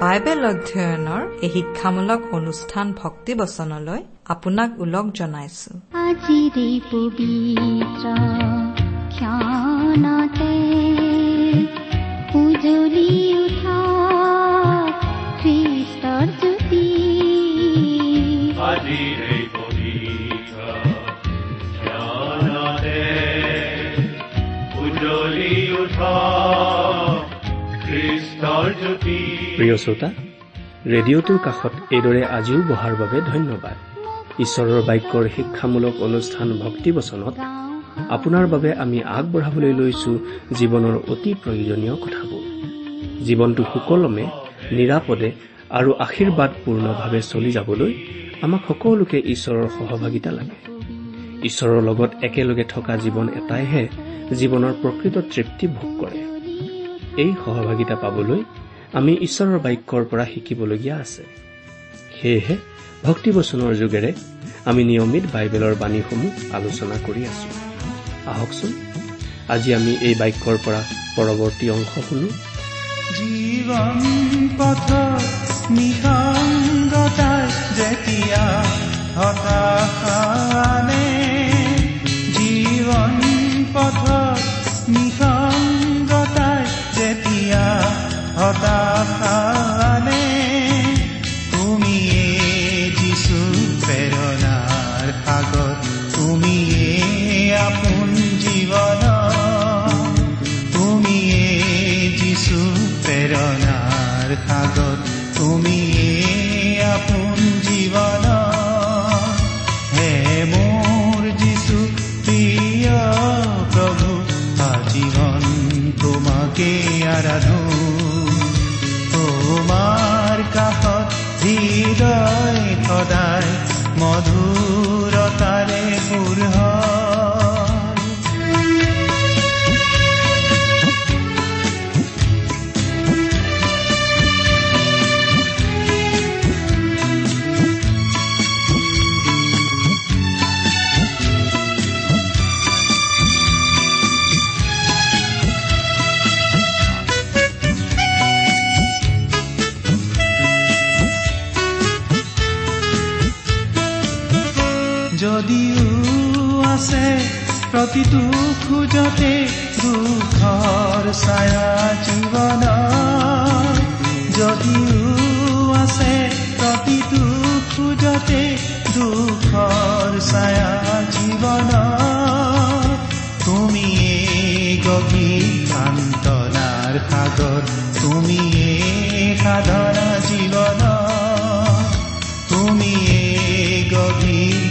Bible অধ্যয়নৰ এই শিক্ষামূলক অনুষ্ঠান ভক্তিবচনলৈ আপোনাক ওলগ জনাইছো। আজিৰে পবিত্ৰ ক্ষণতে উজলি উঠা খ্ৰীষ্টৰ জ্যোতি। আজিৰে পবিত্ৰ জ্ঞানতে উজ্বলি উঠা খ্ৰীষ্টৰ জ্যোতি। প্ৰিয় শ্ৰোতা ৰেডিঅ'টোৰ কাষত এইদৰে আজিও বহাৰ বাবে ধন্যবাদ। ঈশ্বৰৰ বাক্যৰ শিক্ষামূলক অনুষ্ঠান ভক্তিবচনত আপোনাৰ বাবে আমি আগবঢ়াবলৈ লৈছো জীৱনৰ অতি প্ৰয়োজনীয় কথাবোৰ। জীৱনটো সুকলমে নিৰাপদে আৰু আশীৰ্বাদপূৰ্ণভাৱে চলি যাবলৈ আমাক সকলোকে ঈশ্বৰৰ সহভাগিতা লাগে। ঈশ্বৰৰ লগত একেলগে থকা জীৱন এটাইহে জীৱনৰ প্ৰকৃত তৃপ্তি ভোগ কৰে। এই সহভাগিতা পাবলৈ আমি ঈশ্বৰৰ বাক্যৰ পৰা শিকিবলগীয়া আছে। সেয়েহে ভক্তিবচনৰ যোগেৰে আমি নিয়মিত বাইবেলৰ বাণীসমূহ আলোচনা কৰি আছো। আহকচোন আজি আমি এই বাক্যৰ পৰা পৰৱৰ্তী অংশ শুনো। জীৱন পথ নিসংগতাৰ যেতিয়া হতাশানে জীৱন পথ নিসংগতাৰ যেতিয়া হতাশানে প্ৰতিটো খোজতে দুখৰ ছায়া জীৱন যদিও আছে প্ৰতিটো খোজতে দুখৰ ছায়া জীৱন তুমিয়ে গভীৰ সাগৰ তুমিয়ে সাধনা জীৱন তুমিয়ে গভীৰ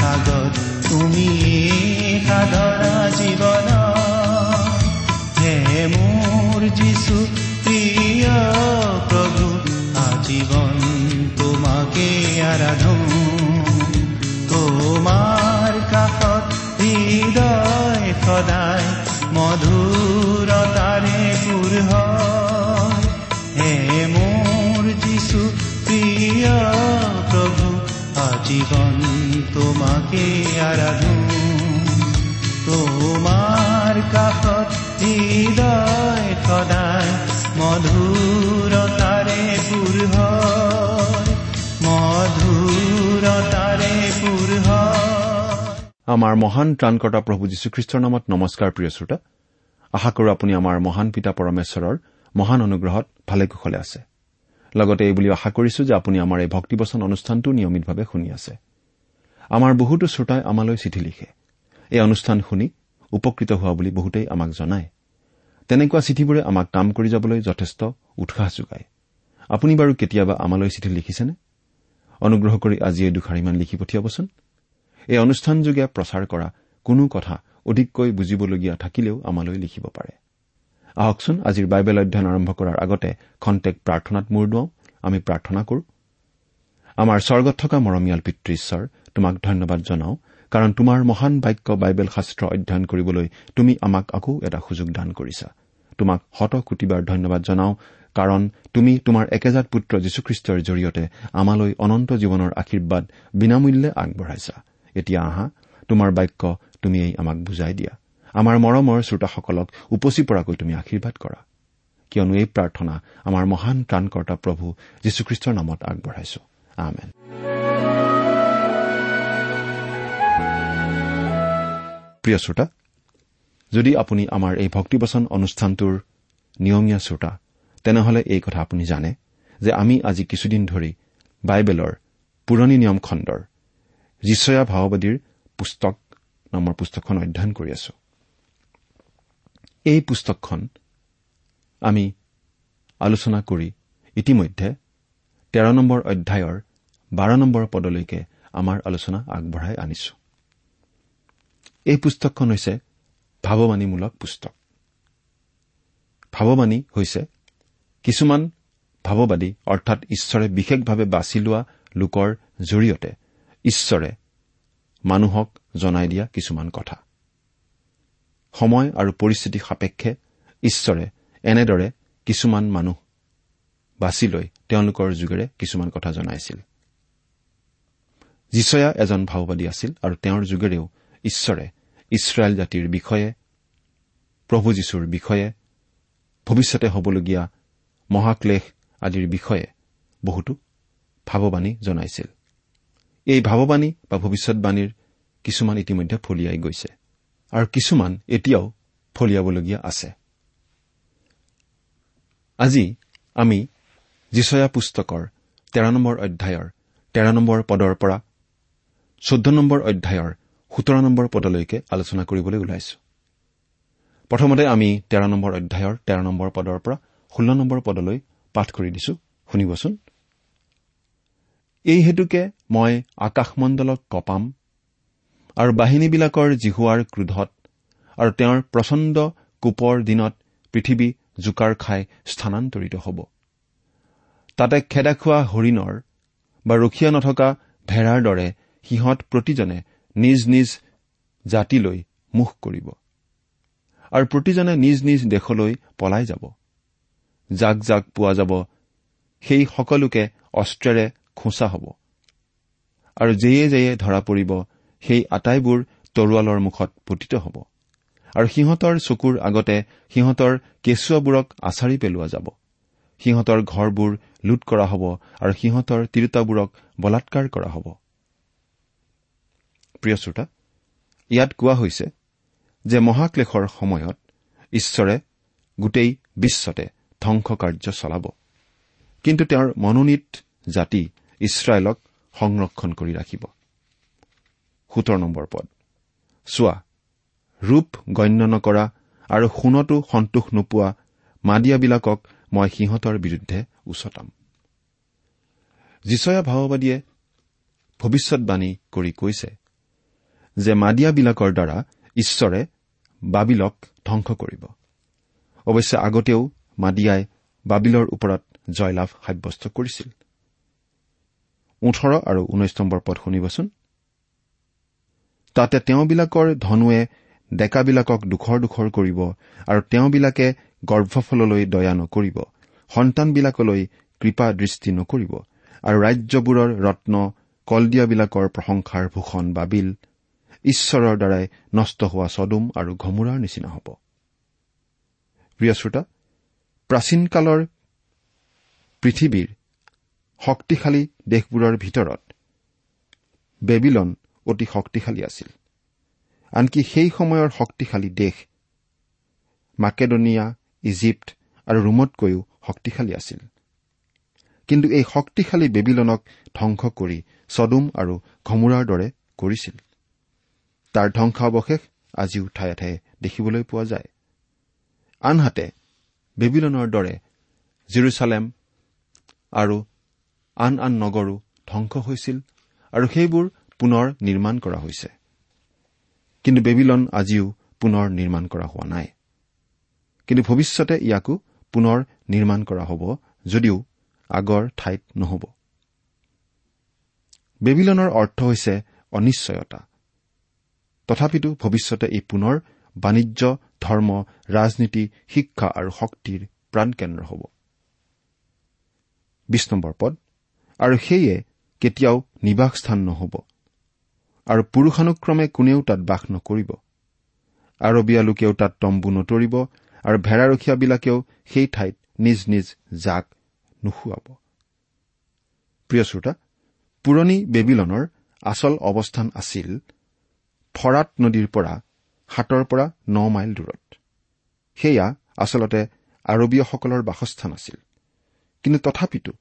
সাগৰ তুমিয়ে সাধনা জীৱন। হে মোৰ যিছু প্ৰিয় প্ৰভু আজীৱন তোমাকে আৰাধো। আজীৱন তোমাকে আৰাধো তোমাৰ কাষত হৃদয় সদায় মধুৰতাৰে মধুৰতাৰে পূৰ হয় আমাৰ মহান ত্ৰাণকৰ্তা প্ৰভু যীশুখ্ৰীষ্টৰ নামত নমস্কাৰ প্ৰিয় শ্ৰোতা। আশা কৰো আপুনি আমাৰ মহান পিতা পৰমেশ্বৰৰ মহান অনুগ্ৰহত ভালে কুশলে আছে। লগতে এই বুলি আশা কৰিছো যে আপুনি আমাৰ এই ভক্তিবচন অনুষ্ঠানটো নিয়মিতভাৱে শুনি আছে। আমাৰ বহুতো শ্ৰোতাই আমালৈ চিঠি লিখে। এই অনুষ্ঠান শুনি উপকৃত হোৱা বুলি বহুতেই আমাক জনায়। তেনেকুৱা চিঠিবোৰে আমাক কাম কৰি যাবলৈ যথেষ্ট উৎসাহ যোগায়। আপুনি বাৰু কেতিয়াবা আমালৈ চিঠি লিখিছেনে? অনুগ্ৰহ কৰি আজি এই দুষাৰিমান লিখি পঠিয়াবচোন। এই অনুষ্ঠানযোগে প্ৰচাৰ কৰা কোনো কথা অধিককৈ বুজিবলগীয়া থাকিলেও আমালৈ লিখিব পাৰে। আহকচোন আজিৰ বাইবেল অধ্যয়ন আৰম্ভ কৰাৰ আগতে খন্তেক প্ৰাৰ্থনাত মূৰ দুৱাওঁ আমি প্ৰাৰ্থনা কৰো। আমাৰ স্বৰ্গত থকা মৰমীয়াল পিতৃ ঈশ্বৰ তোমাক ধন্যবাদ জনাওঁ কাৰণ তোমাৰ মহান বাক্য বাইবেল শাস্ত্ৰ অধ্যয়ন কৰিবলৈ তুমি আমাক আকৌ এটা সুযোগ দান কৰিছা। তোমাক শত কোটিবাৰ ধন্যবাদ জনাওঁ কাৰণ তুমি তোমাৰ একেজাত পুত্ৰ যীশুখ্ৰীষ্টৰ জৰিয়তে আমালৈ অনন্ত জীৱনৰ আশীৰ্বাদ বিনামূল্যে আগবঢ়াইছা। এতিয়া আহা তোমাৰ বাক্য তুমিয়েই আমাক বুজাই দিয়া। আমাৰ মৰমৰ শ্ৰোতাসকলক উপচি পৰাকৈ তুমি আশীৰ্বাদ কৰা। কিয়নো এই প্ৰাৰ্থনা আমাৰ মহান ত্ৰাণকৰ্তা প্ৰভু যীশুখ্ৰীষ্টৰ নামত আগবঢ়াইছো। আমেন। প্ৰিয় শ্ৰোতা যদি আপুনি আমাৰ এই ভক্তিবচন অনুষ্ঠানটোৰ নিয়মীয়া শ্ৰোতা তেনেহলে এই কথা আপুনি জানে যে আমি আজি কিছুদিন ধৰি বাইবেলৰ পুৰণি নিয়ম খণ্ডৰ যিচয়া ভাওবাদীৰ পুস্তক নামৰ পুস্তকখন অধ্যয়ন কৰি আছো। এই পুস্তকখন আমি আলোচনা কৰি ইতিমধ্যে তেৰ নম্বৰ অধ্যায়ৰ বাৰ নম্বৰ পদলৈকে আমাৰ আলোচনা আগবঢ়াই আনিছো। এই পুস্তকখন হৈছে ভাৱবাণীমূলক পুস্তক। ভাৱবাণী হৈছে কিছুমান ভাৱবাদী অৰ্থাৎ ঈশ্বৰে বিশেষভাৱে বাছি লোৱা লোকৰ জৰিয়তে ঈশ্বৰে মানুহক জনাই দিয়া কিছুমান কথা। সময় আৰু পৰিস্থিতি সাপেক্ষে ঈশ্বৰে এনেদৰে কিছুমান মানুহ বাছি লৈ তেওঁলোকৰ যোগেৰে কিছুমান কথা জনাইছিল। যিচয়া এজন ভাওবাদী আছিল আৰু তেওঁৰ যোগেৰেও ঈশ্বৰে ইছৰাইল জাতিৰ বিষয়ে প্ৰভু যীশুৰ বিষয়ে ভৱিষ্যতে হ'বলগীয়া মহাক্লেশ আদিৰ বিষয়ে বহুতো ভাৱবাণী জনাইছিল। এই ভাৱবাণী বা ভৱিষ্যৎবাণীৰ কিছুমান ইতিমধ্যে ফলিয়াই গৈছে। আৰু কিছুমান এতিয়াও ফলিয়াবলগীয়া আছে। আজি আমি যিচয়া পুস্তকৰ তেৰ নম্বৰ অধ্যায়ৰ তেৰ নম্বৰ পদৰ পৰা চৈধ্য নম্বৰ অধ্যায়ৰ সোতৰ নম্বৰ পদলৈকে আলোচনা কৰিবলৈ ওলাইছো। প্ৰথমতে আমি তেৰ নম্বৰ অধ্যায়ৰ তেৰ নম্বৰ পদৰ পৰা ষোল্ল নম্বৰ পদলৈ পাঠ কৰি দিছো। শুনিবচোন। এই হেতুকে মই আকাশমণ্ডলক কপাম আৰু বাহিনীবিলাকৰ জিহুৱাৰ ক্ৰোধত আৰু তেওঁৰ প্ৰচণ্ড কোপৰ দিনত পৃথিৱী জোকাৰ খাই স্থানান্তৰিত হ'ব। তাতে খেদা খোৱা হৰিণৰ বা ৰখীয়া নথকা ভেড়াৰ দৰে সিহঁত প্ৰতিজনে নিজ নিজ জাতিলৈ মুখ কৰিব আৰু প্ৰতিজনে নিজ নিজ দেশলৈ পলাই যাব। যাক যাক পোৱা যাব সেই সকলোকে অস্ত্ৰেৰে খোঁচা হ'ব আৰু যেয়ে যেয়ে ধৰা পৰিব সেই আটাইবোৰ তৰোৱালৰ মুখত পতিত হ'ব। আৰু সিহঁতৰ চকুৰ আগতে সিহঁতৰ কেঁচুৱাবোৰক আচাৰি পেলোৱা যাব। সিহঁতৰ ঘৰবোৰ লুট কৰা হ'ব আৰু সিহঁতৰ তিৰোতাবোৰক বলাৎকাৰ কৰা হ'ব। ইয়াত কোৱা হৈছে যে মহাক্লেশৰ সময়ত ঈশ্বৰে গোটেই বিশ্বতে ধ্বংস কাৰ্য চলাব। কিন্তু তেওঁৰ মনোনীত জাতি ইছৰাইলক সংৰক্ষণ কৰি ৰাখিব। সোতৰ নম্বৰ পদ। চোৱা ৰূপ গণ্য নকৰা আৰু সোণতো সন্তোষ নোপোৱা মাদিয়াবিলাকক মই সিহঁতৰ বিৰুদ্ধে উচতাম। যিচয়া ভাওবাদীয়ে ভৱিষ্যৎবাণী কৰি কৈছে যে মাদিয়াবিলাকৰ দ্বাৰা ঈশ্বৰে বাবিলক ধ্বংস কৰিব। অৱশ্যে আগতেও মাদিয়াই বাবিলৰ ওপৰত জয়লাভ সাব্যস্ত কৰিছিল। ওঠৰ আৰু ঊনৈশ নম্বৰ পদ শুনিবচোন। তাতে তেওঁবিলাকৰ ধনুৱে ডেকাবিলাকক দুখৰ দুখৰ কৰিব আৰু তেওঁবিলাকে গৰ্ভফললৈ দয়া নকৰিব সন্তানবিলাকলৈ কৃপা দৃষ্টি নকৰিব আৰু ৰাজ্যবোৰৰ ৰত্ন কলদিয়াবিলাকৰ প্ৰশংসাৰ ভূষণ বাবিল ঈশ্বৰৰ দ্বাৰাই নষ্ট হোৱা চদুম আৰু ঘমুৰাৰ নিচিনা হ'ব। প্ৰিয় শ্ৰোতা প্ৰাচীন কালৰ পৃথিৱীৰ শক্তিশালী দেশবোৰৰ ভিতৰত বেবিলন অতি শক্তিশালী আছিল। আনকি সেই সময়ৰ শক্তিশালী দেশ মাকেডনিয়া ইজিপ্ত আৰু ৰোমতকৈও শক্তিশালী আছিল। কিন্তু এই শক্তিশালী বেবিলনক ধ্বংস কৰি চদুম আৰু ঘমুৰাৰ দৰে কৰিছিল। তাৰ ধ্বংসাৱশেষ আজিও ঠায়ে ঠায়ে দেখিবলৈ পোৱা যায়। আনহাতে বেবিলনৰ দৰে জিৰচালেম আৰু আন আন নগৰো ধ্বংস হৈছিল আৰু সেইবোৰ পুনৰ নিৰ্মাণ কৰা হৈছে। কিন্তু বেবিলন আজিও পুনৰ নিৰ্মাণ কৰা হোৱা নাই। কিন্তু ভৱিষ্যতে ইয়াকো পুনৰ নিৰ্মাণ কৰা হ'ব যদিও আগৰ ঠাইত নহ'ব। বেবিলনৰ অৰ্থ হৈছে অনিশ্চয়তা। তথাপিতো ভৱিষ্যতে ই পুনৰ বাণিজ্য ধৰ্ম ৰাজনীতি শিক্ষা আৰু শক্তিৰ প্ৰাণকেন্দ্ৰ হ'ব। বিশ নম্বৰ পদ। আৰু সেয়ে কেতিয়াও নিবাসস্থান নহ'ব। আৰু পুৰুষানুক্ৰমে কোনেও তাত বাস নকৰিব। আৰবীয়া লোকেও তাত তম্বু নতৰিব আৰু ভেড়াৰখীয়াবিলাকেও সেই ঠাইত নিজ নিজ জাক নোশোৱাব প্ৰিয় শ্ৰোতা পুৰণি বেবিলনৰ আচল অৱস্থান আছিল ফৰাত নদীৰ পৰা সাতৰ পৰা ন মাইল দূৰত। সেয়া আচলতে আৰবীয়সকলৰ বাসস্থান আছিল। কিন্তু তথাপিতো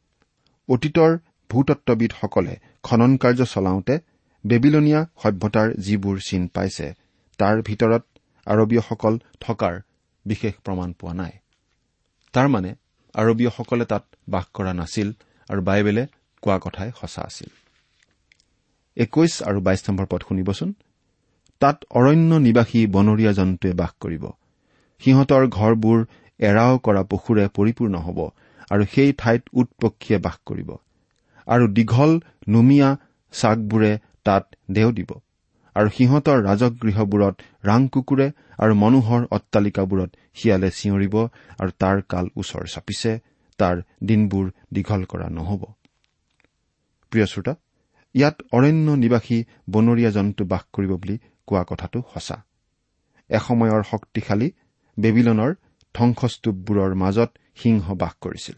অতীতৰ ভূতত্ববিদসকলে খনন কাৰ্য চলাওঁতে বেবিলনীয়া সভ্যতাৰ যিবোৰ চিন পাইছে তাৰ ভিতৰত আৰবীয়সকল থকাৰ বিশেষ প্ৰমাণ পোৱা নাই। তাৰমানে আৰবীয়সকলে তাত বাস কৰা নাছিল আৰু বাইবেলে কোৱা কথাই সঁচা আছিল। একৈশ আৰু বাইশ নম্বৰ পদ শুনিবচোন। তাত অৰণ্য নিবাসী বনৰীয়া জন্তুৱে বাস কৰিব। সিহঁতৰ ঘৰবোৰ এৰাও কৰা পশুৰে পৰিপূৰ্ণ হ'ব আৰু সেই ঠাইত উট পক্ষীয়ে বাস কৰিব। আৰু দীঘল নুমীয়া চাকবোৰে তাত দেও দিব। আৰু সিহঁতৰ ৰাজগৃহবোৰত ৰাং কুকুৰে আৰু মনোহৰ অট্টালিকাবোৰত শিয়ালে চিঞৰিব আৰু তাৰ কাল ওচৰ চাপিছে তাৰ দিনবোৰ দীঘল কৰা নহ'ব। প্ৰিয় শ্ৰোতা ইয়াত অৰণ্য নিবাসী বনৰীয়া জন্তু বাস কৰিব বুলি কোৱা কথাটো সঁচা। এসময়ৰ শক্তিশালী বেবিলনৰ ধ্বংসস্তূপবোৰৰ মাজত সিংহ বাস কৰিছিল।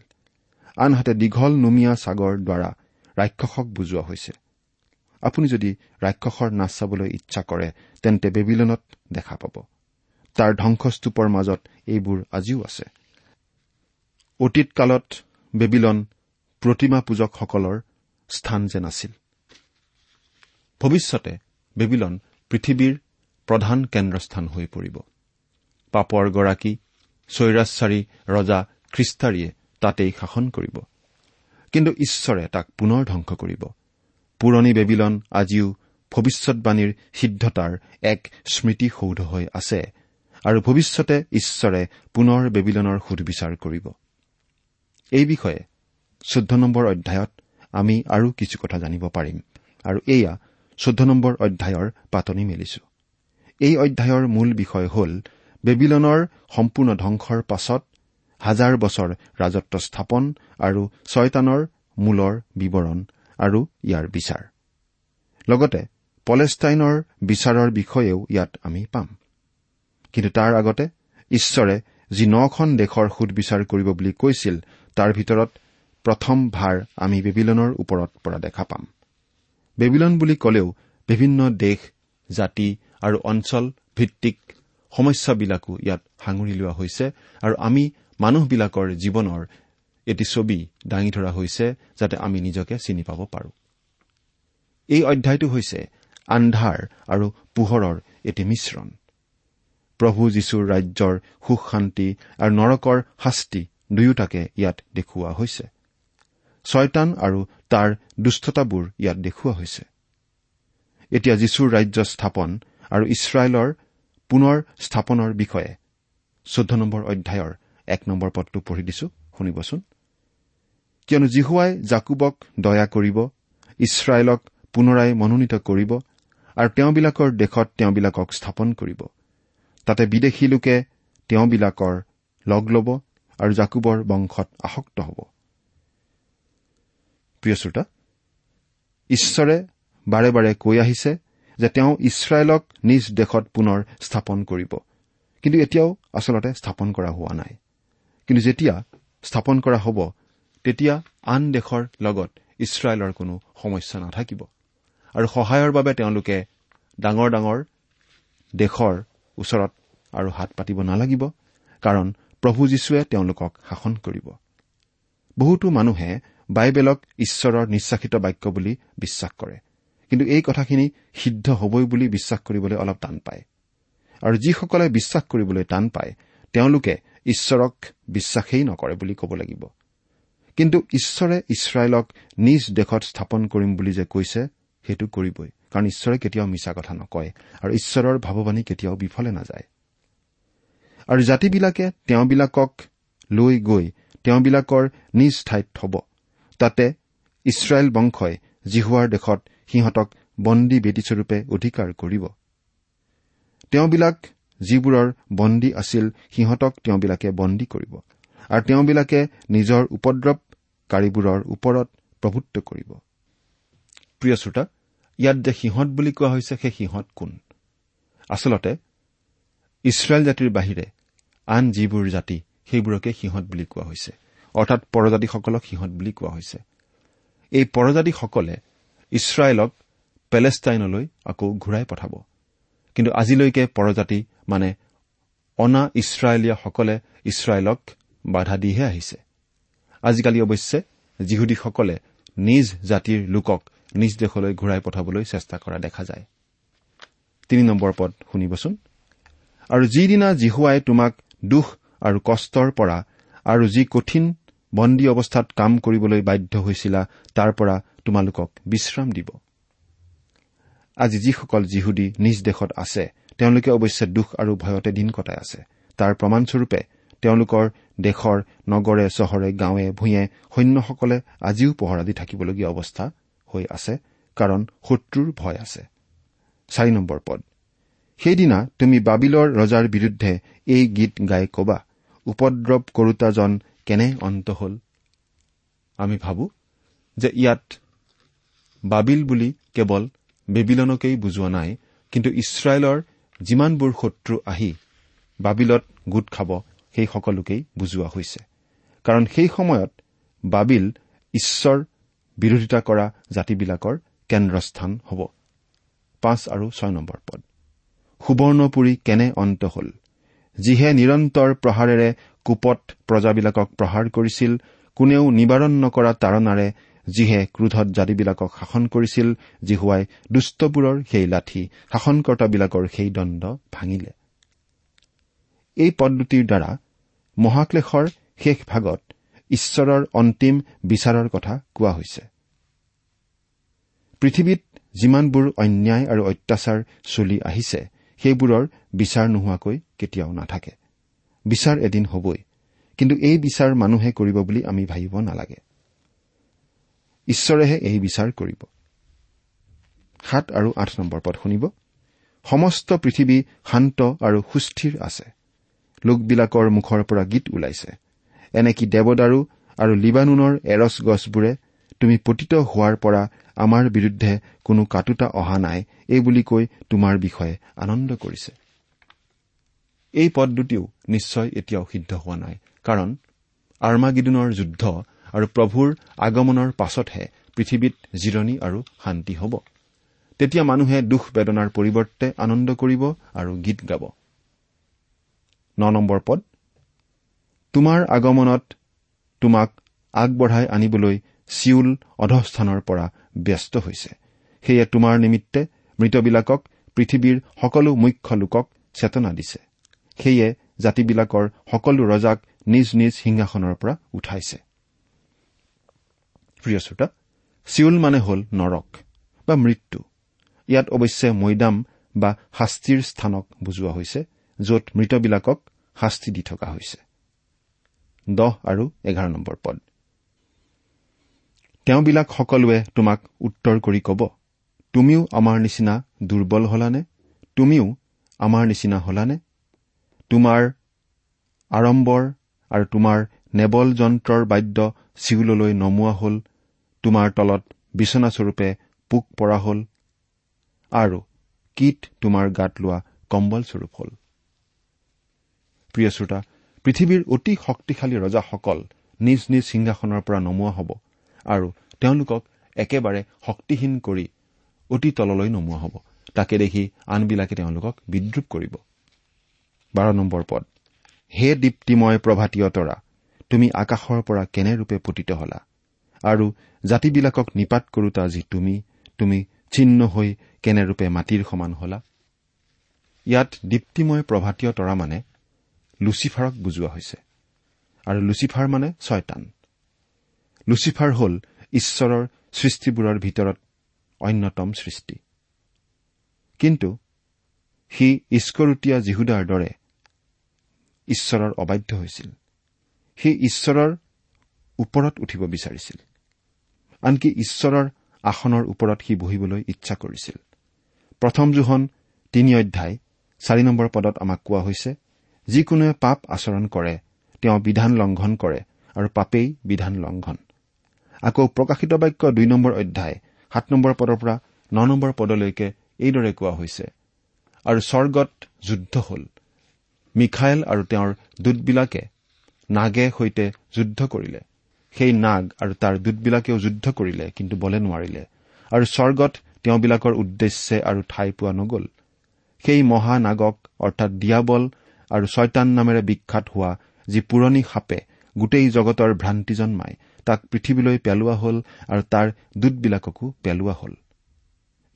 আনহাতে দীঘল নুমীয়া ছাগৰ দ্বাৰা ৰাক্ষসক বুজোৱা হৈছে। আপুনি যদি ৰাক্ষসৰ নাচ চাবলৈ ইচ্ছা কৰে তেন্তে বেবিলনত দেখা পাব। তাৰ ধ্বংসস্তূপৰ মাজত এইবোৰ আজিও আছে। অতীত কালত বেবিলন প্ৰতিমা পূজকসকলৰ স্থান যেন আছিল। ভৱিষ্যতে বেবিলন পৃথিৱীৰ প্ৰধান কেন্দ্ৰস্থান হৈ পৰিব। পাপৰ গৰাকী চৈৰাচাৰী ৰজা খ্ৰীষ্টাৰীয়ে তাতেই শাসন কৰিব। কিন্তু ঈশ্বৰে তাক পুনৰ ধ্বংস কৰিব। পুৰণি বেবিলন আজিও ভৱিষ্যৎবাণীৰ সিদ্ধতাৰ এক স্মৃতিসৌধ হৈ আছে আৰু ভৱিষ্যতে ঈশ্বৰে পুনৰ বেবিলনৰ সুধবিচাৰ কৰিব। এই বিষয়ে চৈধ্য নম্বৰ অধ্যায়ত আমি আৰু কিছু কথা জানিব পাৰিম আৰু এয়া চৈধ্য নম্বৰ অধ্যায়ৰ পাতনি মেলিছো। এই অধ্যায়ৰ মূল বিষয় হ'ল বেবিলনৰ সম্পূৰ্ণ ধ্বংসৰ পাছত হাজাৰ বছৰ ৰাজত্ব স্থাপন আৰু ছয়তানৰ মূলৰ বিৱৰণ আৰু ইয়াৰ বিচাৰ। লগতে পলেষ্টাইনৰ বিচাৰৰ বিষয়েও ইয়াত আমি পাম। কিন্তু তাৰ আগতে ঈশ্বৰে যি নখন দেশৰ সুদবিচাৰ কৰিব বুলি কৈছিল তাৰ ভিতৰত প্ৰথম ভাৰ আমি বেবিলনৰ ওপৰত পৰা দেখা পাম। বেবিলন বুলি কলেও বিভিন্ন দেশ জাতি আৰু অঞ্চল ভিত্তিক সমস্যাবিলাকো ইয়াত সাঙুৰি লোৱা হৈছে আৰু আমি মানুহবিলাকৰ জীৱনৰ এটি ছবি দাঙি ধৰা হৈছে যাতে আমি নিজকে চিনি পাব পাৰো। এই অধ্যায়টো হৈছে আন্ধাৰ আৰু পোহৰৰ এটি মিশ্ৰণ। প্ৰভু যীশুৰ ৰাজ্যৰ সুখ শান্তি আৰু নৰকৰ শাস্তি দুয়োটাকে ইয়াত দেখুওৱা হৈছে। ছয়তান আৰু তাৰ দুষ্টতাবোৰ ইয়াত দেখুওৱা হৈছে। এতিয়া যীশুৰ ৰাজ্য স্থাপন আৰু ইছৰাইলৰ পুনৰ স্থাপনৰ বিষয়ে চৈধ্য নম্বৰ অধ্যায়ৰ এক নম্বৰ পদটো পঢ়ি দিছো শুনিবচোন। কিয়নো জিহুৱাই জাকুবক দয়া কৰিব ইছৰাইলক পুনৰাই মনোনীত কৰিব আৰু তেওঁবিলাকৰ দেশত তেওঁবিলাকক স্থাপন কৰিব। তাতে বিদেশী লোকে তেওঁবিলাকৰ লগ ল'ব আৰু জাকুবৰ বংশত আসক্ত হ'ব। ঈশ্বৰে বাৰে বাৰে কৈ আহিছে যে তেওঁ ইছৰাইলক নিজ দেশত পুনৰ স্থাপন কৰিব। কিন্তু এতিয়াও আচলতে স্থাপন কৰা হোৱা নাই। কিন্তু যেতিয়া স্থাপন কৰা হ'ব তেতিয়া আন দেশৰ লগত ইছৰাইলৰ কোনো সমস্যা নাথাকিব। আৰু সহায়ৰ বাবে তেওঁলোকে ডাঙৰ ডাঙৰ দেশৰ ওচৰত আৰু হাত পাতিব নালাগিব কাৰণ প্ৰভু যীশুৱে তেওঁলোকক শাসন কৰিব। বহুতো মানুহে বাইবেলক ঈশ্বৰৰ নিশ্বাসিত বাক্য বুলি বিশ্বাস কৰে কিন্তু এই কথাখিনি সিদ্ধ হবই বুলি বিশ্বাস কৰিবলৈ অলপ টান পায়। আৰু যিসকলে বিশ্বাস কৰিবলৈ টান পায় তেওঁলোকে ঈশ্বৰক বিশ্বাসেই নকৰে বুলি ক'ব লাগিব। কিন্তু ঈশ্বৰে ইছৰাইলক নিজ দেশত স্থাপন কৰিম বুলি যে কৈছে সেইটো কৰিবই। কাৰণ ঈশ্বৰে কেতিয়াও মিছা কথা নকয় আৰু ঈশ্বৰৰ ভাৱবাণী কেতিয়াও বিফলে নাযায়। আৰু জাতিবিলাকে তেওঁবিলাকক লৈ গৈ তেওঁবিলাকৰ নিজ ঠাইত থব। তাতে ইছৰাইল বংশই জিহুৱাৰ দেশত সিহঁতক বন্দী বেটীস্বৰূপে অধিকাৰ কৰিব। তেওঁবিলাক যিবোৰৰ বন্দী আছিল সিহঁতক তেওঁবিলাকে বন্দী কৰিব। আৰু তেওঁবিলাকে নিজৰ উপদ্ৰৱকাৰীবোৰৰ ওপৰত প্ৰভুত্ব কৰিব। প্ৰিয় শ্ৰোতা ইয়াত যে সিহঁত বুলি কোৱা হৈছে সেই সিহঁত কোন? আচলতে ইছৰাইল জাতিৰ বাহিৰে আন যিবোৰ জাতি সেইবোৰকে সিহঁত বুলি কোৱা হৈছে। অৰ্থাৎ পৰজাতিসকলক সিহঁত বুলি কোৱা হৈছে। এই পৰজাতিসকলে ইছৰাইলক পেলেষ্টাইনলৈ আকৌ ঘূৰাই পঠাব। কিন্তু আজিলৈকে পৰজাতি মানে অনা ইছৰাইলীয়াসকলে ইছৰাইলক বাধা দিহে আহিছে। আজিকালি অৱশ্যে যিহুদীসকলে নিজ জাতিৰ লোকক নিজ দেশলৈ ঘূৰাই পঠাবলৈ চেষ্টা কৰা দেখা যায়। তিনি নম্বৰ পদ শুনিবচোন। আৰু যিদিনা জিহুৱাই তোমাক দুখ আৰু কষ্টৰ পৰা আৰু যি কঠিন বন্দী অৱস্থাত কাম কৰিবলৈ বাধ্য হৈছিলা তাৰ পৰা তোমালোকক বিশ্ৰাম দিব। আজি যিসকল যিহুদী নিজ দেশত আছে তেওঁলোকে অৱশ্যে দুখ আৰু ভয়তে দিন কটাই আছে। তাৰ প্ৰমাণস্বৰূপে তেওঁলোকৰ দেশৰ নগৰে চহৰে গাঁৱে ভূঞে সৈন্যসকলে আজিও পহৰা দি থাকিবলগীয়া অৱস্থা হৈ আছে কাৰণ শত্ৰুৰ ভয় আছে। সেইদিনা তুমি বাবিলৰ ৰজাৰ বিৰুদ্ধে এই গীত গাই কবা উপদ্ৰৱ কৰোতাজন কেনে অন্ত হল? আমি ভাবো যে ইয়াত বাবিল বুলি কেৱল বেবিলনকেই বুজোৱা নাই কিন্তু ইছৰাইলৰ যিমানবোৰ শত্ৰু আহি বাবিলত গোট খাব সেই সকলোকেই বুজোৱা হৈছে। কাৰণ সেই সময়ত বাবিল ঈশ্বৰ বিৰোধিতা কৰা জাতিবিলাকৰ কেন্দ্ৰস্থান হ'ব। পাঁচ আৰু ছয় নম্বৰ পদ। সুবৰ্ণপুৰী কেনে অন্ত হল? যিহে নিৰন্তৰ প্ৰহাৰেৰে কোপত প্ৰজাবিলাকক প্ৰহাৰ কৰিছিল কোনেও নিবাৰণ নকৰা তাৰণাৰে যিহে ক্ৰোধত জাতিবিলাকক শাসন কৰিছিল জিহুৱাই দুষ্টবোৰৰ সেই লাঠি শাসনকৰ্তাবিলাকৰ সেই দণ্ড ভাঙিলে। এই পদ্ধতিৰ দ্বাৰা মহাক্লেশৰ শেষ ভাগত ঈশ্বৰৰ অন্তিম বিচাৰৰ কথা কোৱা হৈছে। পৃথিৱীত যিমানবোৰ অন্যায় আৰু অত্যাচাৰ চলি আহিছে সেইবোৰৰ বিচাৰ নোহোৱাকৈ কেতিয়াও নাথাকে। বিচাৰ এদিন হবই কিন্তু এই বিচাৰ মানুহে কৰিব বুলি আমি ভাবিব নালাগে। ঈশ্বৰেহে এই বিচাৰ কৰিব। সাত আৰু আঠ নম্বৰ পদ শুনিব। সমস্ত পৃথিৱী শান্ত আৰু সুস্থিৰ আছে। লোকবিলাকৰ মুখৰ পৰা গীত ওলাইছে। এনেকি দেৱদাৰু আৰু লিবানুনৰ এৰছ গছবোৰে তুমি পতিত হোৱাৰ পৰা আমাৰ বিৰুদ্ধে কোনো কাটোতা অহা নাই এই বুলি কৈ তোমাৰ বিষয়ে আনন্দ কৰিছে। এই পদ দুটিও নিশ্চয় এতিয়াও সিদ্ধ হোৱা নাই কাৰণ আৰ্মাগিদুনৰ যুদ্ধ আৰু প্ৰভুৰ আগমনৰ পাছতহে পৃথিৱীত জিৰণি আৰু শান্তি হ'ব। তেতিয়া মানুহে দুখ বেদনাৰ পৰিৱৰ্তে আনন্দ কৰিব আৰু গীত গাব। ন নম্বৰ পদ। তোমাৰ আগমনত তোমাক আগবঢ়াই আনিবলৈ চিউল অধস্থানৰ পৰা ব্যস্ত হৈছে। সেয়ে তোমাৰ নিমিত্তে মৃতবিলাকক পৃথিৱীৰ সকলো মুখ্য লোকক চেতনা দিছে। সেয়ে জাতিবিলাকৰ সকলো ৰজাক নিজ নিজ সিংহাসনৰ পৰা উঠাইছে। চিউল মানে হ'ল নৰক বা মৃত্যু। ইয়াত অৱশ্যে মৈদাম বা শাস্তিৰ স্থানক বুজোৱা হৈছে। য'ত মৃতবিলাকক শাস্তি দি থকা হৈছে। দহ আৰু এঘাৰ নম্বৰ পদ। তেওঁবিলাক সকলোৱে তোমাক উত্তৰ কৰি কব তুমিও আমাৰ নিচিনা দুৰ্বল হলানে? তুমিও আমাৰ নিচিনা হলানে? তোমাৰ আড়ম্বৰ আৰু তোমাৰ নেবল যন্ত্ৰৰ বাদ্য চিউললৈ নমোৱা হল তোমাৰ তলত বিচনাস্বৰূপে পোক পৰা হল আৰু কীট তোমাৰ গাত লোৱা কম্বলস্বৰূপ হল। প্ৰিয় শ্ৰোতা পৃথিৱীৰ অতি শক্তিশালী ৰজাসকল নিজ নিজ সিংহাসনৰ পৰা নমোৱা হ'ব আৰু তেওঁলোকক একেবাৰে শক্তিহীন কৰি অতি তললৈ নমোৱা হ'ব। তাকে দেখি আনবিলাকে তেওঁলোকক বিদ্ৰূপ কৰিব। পদ হে দীপ্তিময় প্ৰভাতীয় তৰা তুমি আকাশৰ পৰা কেনেৰূপে পতিত হলা? আৰু জাতিবিলাকক নিপাত কৰোতা যি তুমি তুমি ছিন্ন হৈ কেনেৰূপে মাটিৰ সমান হলা? ইয়াত দীপ্তিময় প্ৰভাতীয় তৰা মানে লুচিফাৰক বুজোৱা হৈছে। আৰু লুচিফাৰ মানে ছয়তান। লুচিফাৰ হ'ল ঈশ্বৰৰ সৃষ্টিবোৰৰ ভিতৰত অন্যতম সৃষ্টি। কিন্তু সি ইস্কৰুটীয়া জিহুদাৰ দৰে ঈশ্বৰৰ অবাধ্য হৈছিল। সি ঈশ্বৰৰ ওপৰত উঠিব বিচাৰিছিল। আনকি ঈশ্বৰৰ আসনৰ ওপৰত সি বহিবলৈ ইচ্ছা কৰিছিল। প্ৰথম জোহন তিনি অধ্যায় চাৰি নম্বৰ পদত আমাক কোৱা হৈছে যিকোনোৱে পাপ আচৰণ কৰে তেওঁ বিধান লংঘন কৰে আৰু পাপেই বিধান লংঘন। আকৌ প্ৰকাশিত বাক্য দুই নম্বৰ অধ্যায় সাত নম্বৰ পদৰ পৰা ন নম্বৰ পদলৈকে এইদৰে কোৱা হৈছে আৰু স্বৰ্গত যুদ্ধ হল। মিখাইল আৰু তেওঁৰ দূতবিলাকে নাগে সৈতে যুদ্ধ কৰিলে। সেই নাগ আৰু তাৰ দূতবিলাকেও যুদ্ধ কৰিলে কিন্তু বলে নোৱাৰিলে। আৰু স্বৰ্গত তেওঁবিলাকৰ উদ্দেশ্যে আৰু ঠাই পোৱা নগল। সেই মহানাগক অৰ্থাৎ দিয়াবল আৰু ছয়তান নামেৰে বিখ্যাত হোৱা যি পুৰণি সাপে গোটেই জগতৰ ভ্ৰান্তি জন্মাই তাক পৃথিৱীলৈ পেলোৱা হল আৰু তাৰ দূতবিলাককো পেলোৱা হল।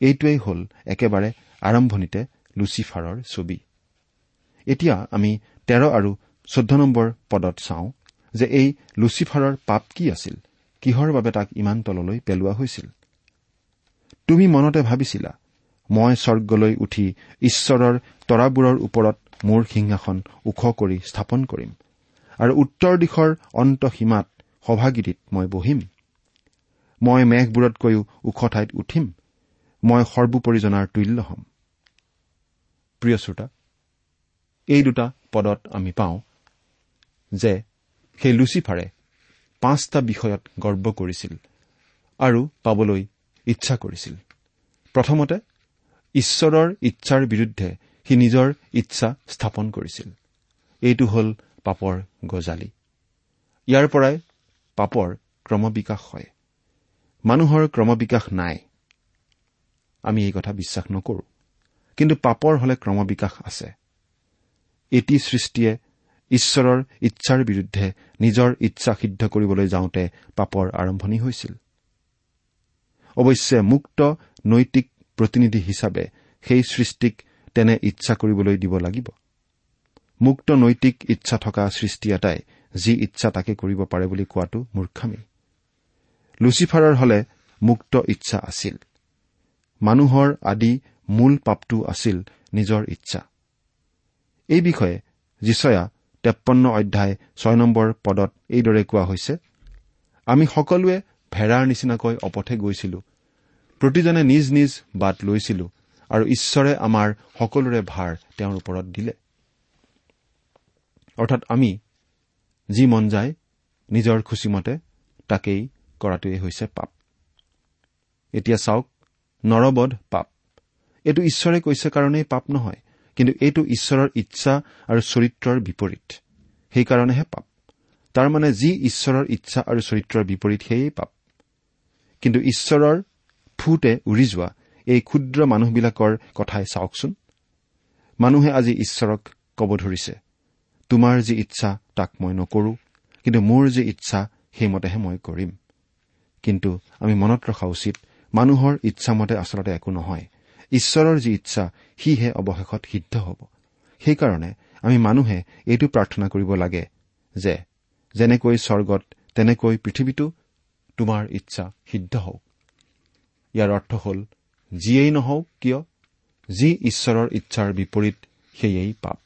এইটোৱেই হল একেবাৰে আৰম্ভণিতে লুচিফাৰৰ ছবি। এতিয়া আমি তেৰ আৰু চৈধ্য নম্বৰ পদত চাওঁ যে এই লুচিফাৰৰ পাপ কি আছিল কিহৰ বাবে তাক ইমান তললৈ পেলোৱা হৈছিল। তুমি মনতে ভাবিছিলা মই স্বৰ্গলৈ উঠি ঈশ্বৰৰ তৰাবোৰৰ ওপৰত মোৰ সিংহাসন ওখ কৰি স্থাপন কৰিম আৰু উত্তৰ দিশৰ অন্তসীমাত সভাগিৰিত মই বহিম। মই মেঘবোৰতকৈও ওখ ঠাইত উঠিম। মই সৰ্বোপৰি জনাৰ তুল্য হ'ম। প্ৰিয় শ্ৰোতা এই দুটা পদত আমি পাওঁ যে সেই লুচিফাৰে পাঁচটা বিষয়ত গৰ্ব কৰিছিল আৰু পাবলৈ ইচ্ছা কৰিছিল। প্ৰথমতে ঈশ্বৰৰ ইচ্ছাৰ বিৰুদ্ধে সি নিজৰ ইচ্ছা স্থাপন কৰিছিল। এইটো হ'ল পাপৰ গজালি। ইয়াৰ পৰাই পাপৰ ক্ৰমবিকাশ হয়। মানুহৰ ক্ৰমবিকাশ নাই। আমি এই কথা বিশ্বাস নকৰো। কিন্তু পাপৰ হলে ক্ৰমবিকাশ আছে। এটি সৃষ্টিয়ে ঈশ্বৰৰ ইচ্ছাৰ বিৰুদ্ধে নিজৰ ইচ্ছা সিদ্ধ কৰিবলৈ যাওঁতে পাপৰ আৰম্ভণি হৈছিল। অৱশ্যে মুক্ত নৈতিক প্ৰতিনিধি হিচাপে সেই সৃষ্টিক তেনে ইচ্ছা কৰিবলৈ দিব লাগিব। মুক্ত নৈতিক ইচ্ছা থকা সৃষ্টি এটাই যি ইচ্ছা তাকে কৰিব পাৰে বুলি কোৱাটো মূৰ্খামী। লুচিফাৰৰ হলে মুক্ত ইচ্ছা আছিল। মানুহৰ আদি মূল পাপটো আছিল নিজৰ ইচ্ছা। এই বিষয়ে যিচয়া তেপন্ন অধ্যায় ছয় নম্বৰ পদত এইদৰে কোৱা হৈছে আমি সকলোৱে ভেড়াৰ নিচিনাকৈ অপথে গৈছিলো। প্ৰতিজনে নিজ নিজ বাট লৈছিলো। আৰু ঈশ্বৰে আমাৰ সকলোৰে ভাৰ তেওঁৰ ওপৰত দিলে। অৰ্থাৎ আমি যি মন যায় নিজৰ খুচিমতে তাকেই কৰাটোৱেই হৈছে পাপ। এতিয়া চাওক নৰবধ পাপ। এইটো ঈশ্বৰে কৈছে কাৰণেই পাপ নহয় কিন্তু এইটো ঈশ্বৰৰ ইচ্ছা আৰু চৰিত্ৰৰ বিপৰীত। সেইকাৰণেহে পাপ। তাৰমানে যি ঈশ্বৰৰ ইচ্ছা আৰু চৰিত্ৰৰ বিপৰীত সেয়েই পাপ। কিন্তু ঈশ্বৰৰ ফুটে উৰি যোৱা এই ক্ষুদ্ৰ মানুহবিলাকৰ কথাই চাওকচোন। মানুহে আজি ঈশ্বৰক কব ধৰিছে তোমাৰ যি ইচ্ছা তাক মই নকৰো কিন্তু মোৰ যি ইচ্ছা সেইমতেহে মই কৰিম। কিন্তু আমি মনত ৰখা উচিত মানুহৰ ইচ্ছামতে আচলতে একো নহয়। ঈশ্বৰৰ যি ইচ্ছা সিহে অৱশেষত সিদ্ধ হ'ব। সেইকাৰণে আমি মানুহে এইটো প্ৰাৰ্থনা কৰিব লাগে যে যেনেকৈ স্বৰ্গত তেনেকৈ পৃথিৱীতো তোমাৰ ইচ্ছা সিদ্ধ হওক। ইয়াৰ অৰ্থ হ'ল যিয়েই নহওক কিয় যি ঈশ্বৰৰ ইচ্ছাৰ বিপৰীত সেয়েই পাপ।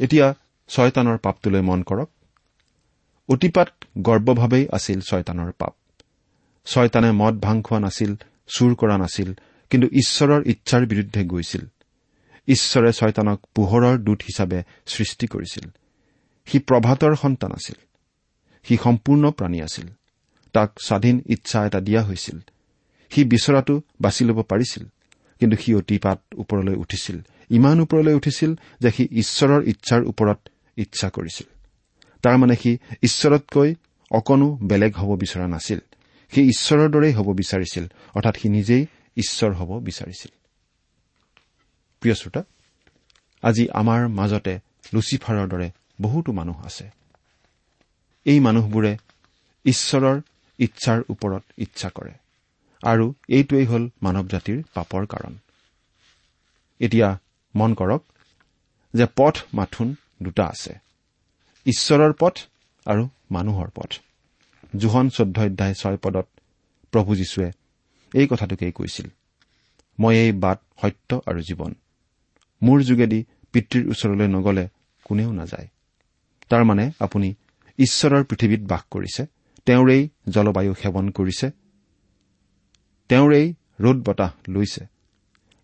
এতিয়া ছয়তানৰ পাপটোলৈ মন কৰক। অতিপাত গৰ্বভাৱেই আছিল ছয়তানৰ পাপ। ছয়তানে মদ ভাং খোৱা নাছিল চুৰ কৰা নাছিল কিন্তু ঈশ্বৰৰ ইচ্ছাৰ বিৰুদ্ধে গৈছিল। ঈশ্বৰে ছয়তানক পোহৰৰ দূত হিচাপে সৃষ্টি কৰিছিল। সি প্ৰভাতৰ সন্তান আছিল। সি সম্পূৰ্ণ প্ৰাণী আছিল। তাক স্বাধীন ইচ্ছা এটা দিয়া হৈছিল। সি বিচৰাটো বাছি ল'ব পাৰিছিল কিন্তু সি অতিপাত ওপৰলৈ উঠিছিল ইমান ওপৰলৈ উঠিছিল যে সি ঈশ্বৰৰ ইচ্ছাৰ ওপৰত ইচ্ছা কৰিছিল। তাৰমানে সি ঈশ্বৰতকৈ অকণো বেলেগ হ'ব বিচৰা নাছিল। সি ঈশ্বৰৰ দৰেই হ'ব বিচাৰিছিল অৰ্থাৎ সি নিজেই ঈশ্বৰ হ'ব বিচাৰিছিল। প্ৰিয় শ্ৰোতা আজি আমাৰ মাজতে লুচিফাৰৰ দৰে বহুতো মানুহ আছে। এই মানুহবোৰে ঈশ্বৰৰ ইচ্ছাৰ ওপৰত ইচ্ছা কৰে। আৰু এইটোৱেই হ'ল মানৱ জাতিৰ পাপৰ কাৰণ। এতিয়া মন কৰক যে পথ মাথোন দুটা আছে ঈশ্বৰৰ পথ আৰু মানুহৰ পথ। জোহন চৈধ্য অধ্যায় ছয় পদত প্ৰভু যীশুৱে এই কথাটোকেই কৈছিল মই এই বাট সত্য আৰু জীৱন। মোৰ যোগেদি পিতৃৰ ওচৰলৈ নগলে কোনেও নাযায়। তাৰমানে আপুনি ঈশ্বৰৰ পৃথিৱীত বাস কৰিছে তেওঁৰেই জলবায়ু সেৱন কৰিছে তেওঁৰেই ৰ'দ বতাহ লৈছে।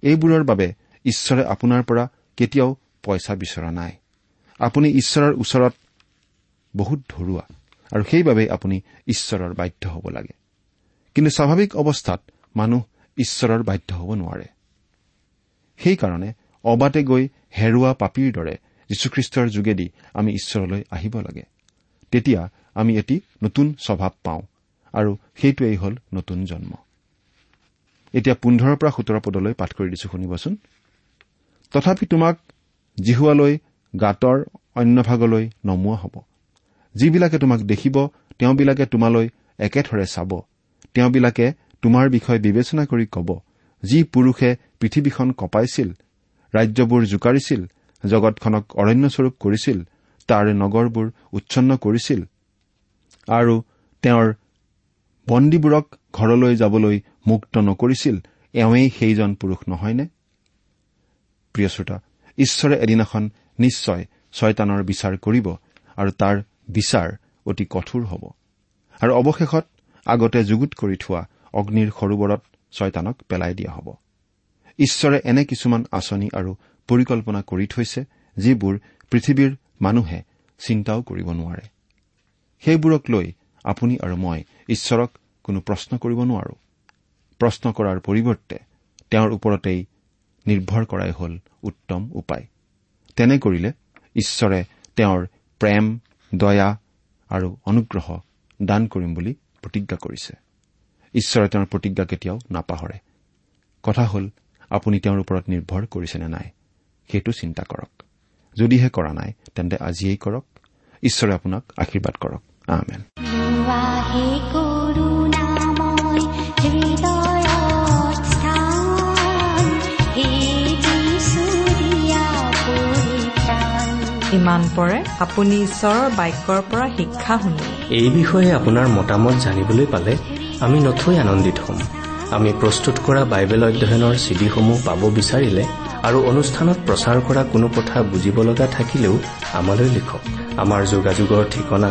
এইবোৰৰ বাবে ঈশ্বৰে আপোনাৰ পৰা কেতিয়াও পইচা বিচৰা নাই। আপুনি ঈশ্বৰৰ ওচৰত বহুত ধৰুৱা আৰু সেইবাবেই আপুনি ঈশ্বৰৰ বাধ্য হ'ব লাগে। কিন্তু স্বাভাৱিক অৱস্থাত মানুহ ঈশ্বৰৰ বাধ্য হ'ব নোৱাৰে। সেইকাৰণে অবাতে গৈ হেৰুৱা পাপীৰ দৰে যীশুখ্ৰীষ্টৰ যোগেদি আমি ঈশ্বৰলৈ আহিব লাগে। তেতিয়া আমি এটি নতুন স্বভাৱ পাওঁ আৰু সেইটোৱেই হ'ল নতুন জন্ম। এতিয়া পোন্ধৰৰ পৰা সোতৰ পদলৈ পাঠ কৰি দিছো শুনিবচোন। তথাপি তোমাক জিহুৱালৈ গাঁতৰ অন্যভাগলৈ নমোৱা হ'ব। যিবিলাকে তোমাক দেখিব তেওঁবিলাকে তোমালৈ একেথৰে চাব। তেওঁবিলাকে তোমাৰ বিষয়ে বিবেচনা কৰি কব যি পুৰুষে পৃথিৱীখন কপাইছিল ৰাজ্যবোৰ জোকাৰিছিল জগতখনক অৰণ্যস্বৰূপ কৰিছিল তাৰ নগৰবোৰ উচ্ছন্ন কৰিছিল আৰু তেওঁৰ বন্দীবোৰক ঘৰলৈ যাবলৈ মুক্ত নকৰিছিল। এওঁৱেই সেইজন পুৰুষ নহয়নে? প্ৰিয় শ্ৰোতা ঈশ্বৰে এদিনাখন নিশ্চয় ছয়তানৰ বিচাৰ কৰিব আৰু তাৰ বিচাৰ অতি কঠোৰ হ'ব। আৰু অৱশেষত আগতে যুগুত কৰি থোৱা অগ্নিৰ সৰোবৰত ছয়তানক পেলাই দিয়া হ'ব। ঈশ্বৰে এনে কিছুমান আঁচনি আৰু পৰিকল্পনা কৰি থৈছে যিবোৰ পৃথিৱীৰ মানুহে চিন্তাও কৰিব নোৱাৰে। সেইবোৰক লৈ আপুনি আৰু মই ঈশ্বৰক কোনো প্ৰশ্ন কৰিব নোৱাৰো। প্ৰশ্ন কৰাৰ পৰিৱৰ্তে তেওঁৰ ওপৰতেই নিৰ্ভৰ কৰাই হ'ল উত্তম উপায়। তেনে কৰিলে ঈশ্বৰে তেওঁৰ প্ৰেম দয়া আৰু অনুগ্ৰহ দান কৰিম বুলি প্ৰতিজ্ঞা কৰিছে। ঈশ্বৰে তেওঁৰ প্ৰতিজ্ঞা কেতিয়াও নাপাহৰে। কথা হ'ল আপুনি তেওঁৰ ওপৰত নিৰ্ভৰ কৰিছেনে নাই? সেইটো চিন্তা কৰক। যদিহে কৰা নাই তেন্তে আজিয়েই কৰক। ঈশ্বৰে আপোনাক আশীৰ্বাদ কৰক। আমেন। ইমান পৰে আপুনি ঈশ্বৰৰ বাক্যৰ পৰা শিক্ষা শুনিলে এই বিষয়ে আপোনাৰ মতামত জানিবলৈ পালে আমি নথৈ আনন্দিত হ'ম। আমি প্ৰস্তুত কৰা বাইবেল অধ্যয়নৰ চিডিসমূহ পাব বিচাৰিলে আৰু অনুষ্ঠানত প্ৰচাৰ কৰা কোনো কথা বুজিব লগা থাকিলেও আমালৈ লিখক। আমাৰ যোগাযোগৰ ঠিকনা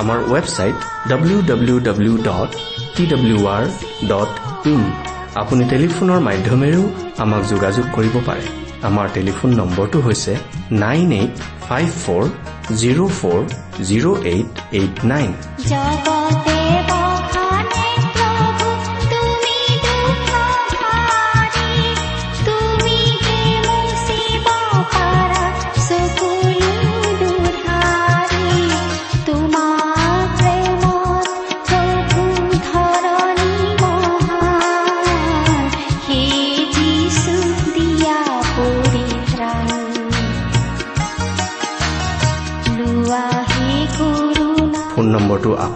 আমাৰ website W W W dot T W R dot in আপুনি টেলিফোনৰ মাধ্যমেৰেও আমাক যোগাযোগ কৰিব পাৰে। আমাৰ টেলিফোন নম্বৰটো হৈছে nine eight five four zero' four zero' eight eight nine